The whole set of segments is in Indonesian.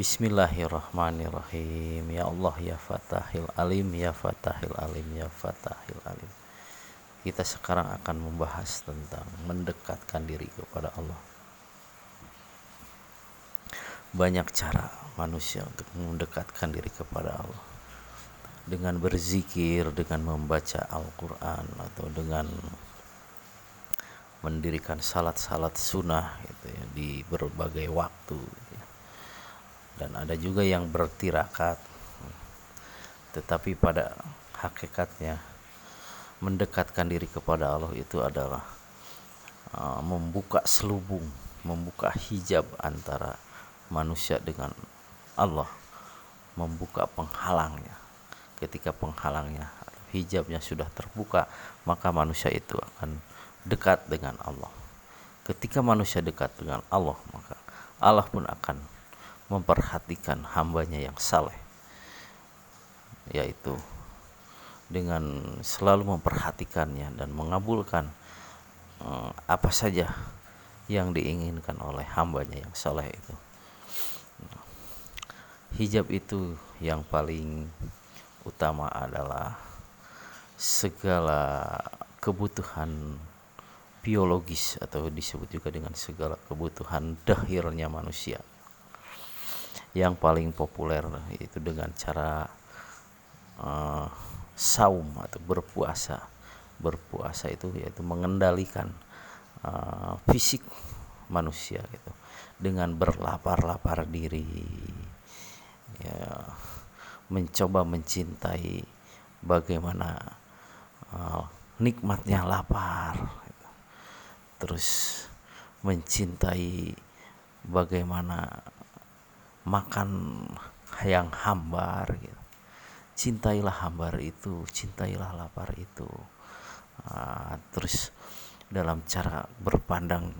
Bismillahirrahmanirrahim. Ya Allah ya Fatahil Alim Ya Fatahil Alim Ya Fatahil Alim. Kita sekarang akan membahas tentang Mendekatkan diri kepada Allah. Banyak cara manusia untuk mendekatkan diri kepada Allah. Dengan berzikir Dengan membaca Al-Quran Atau dengan mendirikan salat-salat sunnah gitu ya, di berbagai waktu. Dan ada juga yang bertirakat tetapi pada hakikatnya mendekatkan diri kepada Allah itu adalah uh, membuka selubung membuka hijab antara manusia dengan Allah membuka penghalangnya ketika penghalangnya hijabnya sudah terbuka maka manusia itu akan dekat dengan Allah. Ketika manusia dekat dengan Allah, maka Allah pun akan memperhatikan hambanya yang saleh, yaitu dengan selalu memperhatikannya dan mengabulkan uh, apa saja yang diinginkan oleh hambanya yang saleh itu. Hijab itu yang paling utama adalah segala kebutuhan biologis atau disebut juga dengan segala kebutuhan dahirnya manusia yang paling populer itu dengan cara uh, saum atau berpuasa. Berpuasa itu yaitu mengendalikan uh, fisik manusia gitu dengan berlapar-lapar diri ya mencoba mencintai bagaimana uh, nikmatnya lapar terus mencintai bagaimana makan yang hambar gitu. Cintailah hambar itu, cintailah lapar itu. Uh, terus dalam cara berpandang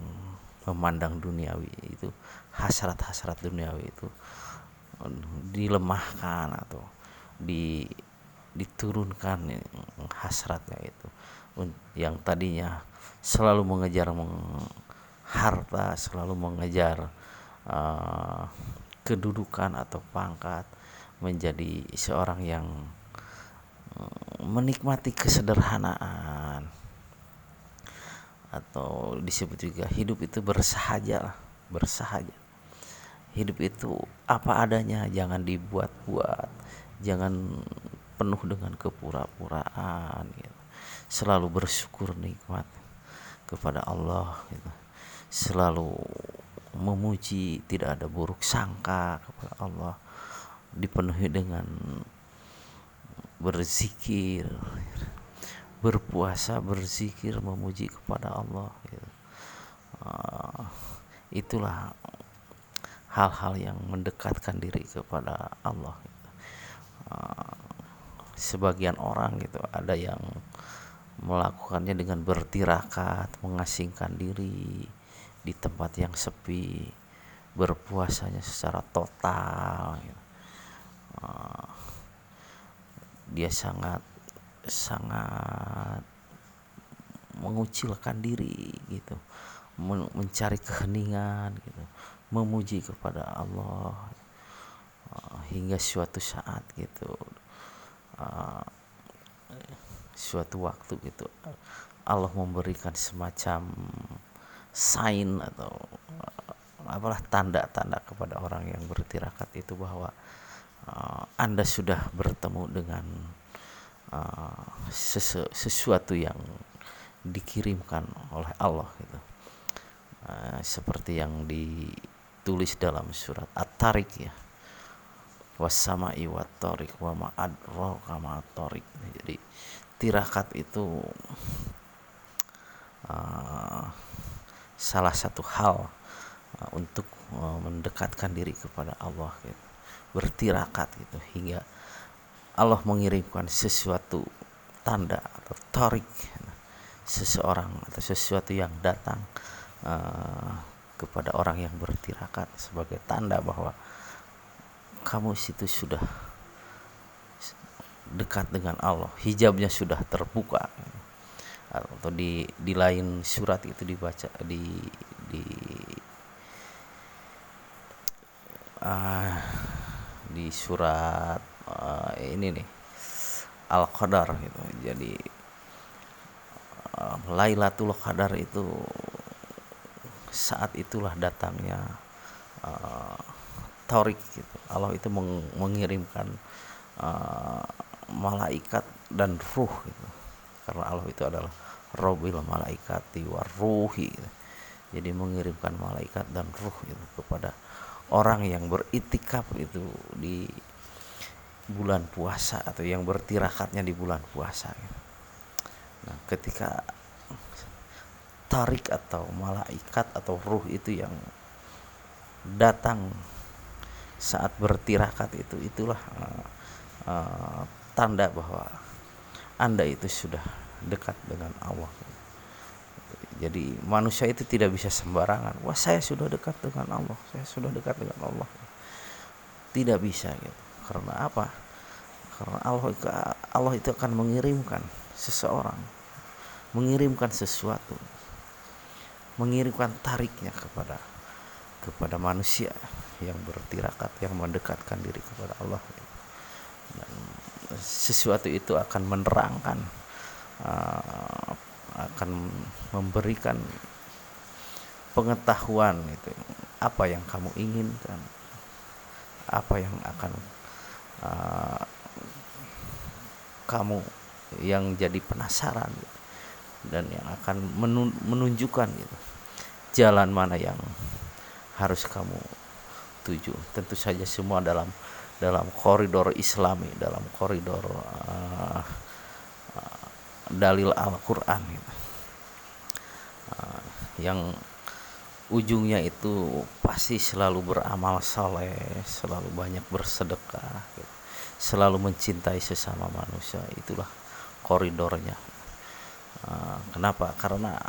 memandang duniawi itu hasrat-hasrat duniawi itu dilemahkan atau di diturunkan hasratnya itu yang tadinya selalu mengejar meng harta, selalu mengejar uh, kedudukan atau pangkat, menjadi seorang yang uh, menikmati kesederhanaan atau disebut juga hidup itu bersahaja bersahaja hidup itu apa adanya jangan dibuat-buat jangan penuh dengan kepura-puraan gitu. selalu bersyukur nikmat kepada Allah gitu. selalu memuji tidak ada buruk sangka kepada Allah dipenuhi dengan berzikir berpuasa berzikir memuji kepada Allah gitu. uh, itulah hal-hal yang mendekatkan diri kepada Allah gitu. uh, sebagian orang gitu ada yang melakukannya dengan bertirakat, mengasingkan diri di tempat yang sepi, berpuasanya secara total. Uh, dia sangat sangat mengucilkan diri gitu, mencari keheningan gitu, memuji kepada Allah uh, hingga suatu saat gitu. Uh, suatu waktu gitu Allah memberikan semacam sign atau uh, apalah tanda-tanda kepada orang yang bertirakat itu bahwa uh, Anda sudah bertemu dengan uh, sesu sesuatu yang dikirimkan oleh Allah gitu. Uh, seperti yang ditulis dalam surat At-Tariq ya wasama'i wat tariq wa ma adraka ma tariq jadi tirakat itu uh, salah satu hal uh, untuk uh, mendekatkan diri kepada Allah gitu. bertirakat gitu. Hingga Allah mengirimkan sesuatu tanda atau tarik seseorang atau sesuatu yang datang uh, kepada orang yang bertirakat sebagai tanda bahwa kamu situ sudah dekat dengan Allah. Hijabnya sudah terbuka atau di di lain surat itu dibaca di di uh, di surat uh, ini nih Al-Qadar gitu. Jadi uh, Lailatul Qadar itu saat itulah datangnya uh, Taurik gitu. Allah itu meng mengirimkan uh, malaikat dan ruh gitu. Karena Allah itu adalah Robil malaikati waruhi. Jadi mengirimkan malaikat dan ruh itu kepada orang yang beritikaf itu di bulan puasa atau yang bertirakatnya di bulan puasa. Nah, ketika tarik atau malaikat atau ruh itu yang datang saat bertirakat itu itulah uh, uh, tanda bahwa anda itu sudah dekat dengan Allah. Jadi manusia itu tidak bisa sembarangan. Wah saya sudah dekat dengan Allah. Saya sudah dekat dengan Allah. Tidak bisa gitu. Karena apa? Karena Allah Allah itu akan mengirimkan seseorang. Mengirimkan sesuatu. Mengirimkan tariknya kepada kepada manusia yang bertirakat yang mendekatkan diri kepada Allah sesuatu itu akan menerangkan uh, akan memberikan pengetahuan itu apa yang kamu inginkan apa yang akan uh, kamu yang jadi penasaran gitu, dan yang akan menunjukkan gitu jalan mana yang harus kamu tuju. Tentu saja semua dalam dalam koridor islami dalam koridor uh, dalil Al-Quran. Uh, yang ujungnya itu pasti selalu beramal soleh selalu banyak bersedekah gitu. selalu mencintai sesama manusia. Itulah koridornya. Uh, kenapa? Karena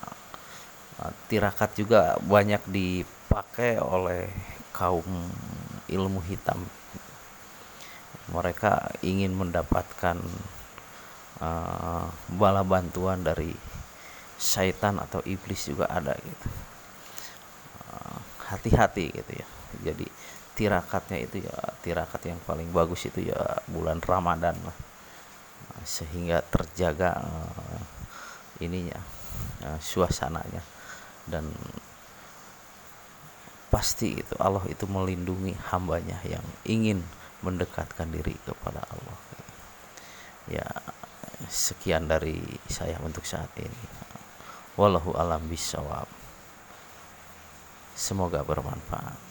tirakat juga banyak dipakai oleh kaum ilmu hitam mereka ingin mendapatkan uh, bala bantuan dari syaitan atau iblis juga ada gitu. Eh, hati-hati uh, gitu ya. Jadi tirakatnya itu ya tirakat yang paling bagus itu ya bulan Ramadan lah. Uh, sehingga terjaga uh, ininya uh, suasananya. Dan pasti itu Allah itu melindungi hambanya yang ingin mendekatkan diri kepada Allah. Ya sekian dari saya untuk saat ini. Wallahu alam bisawab. Semoga bermanfaat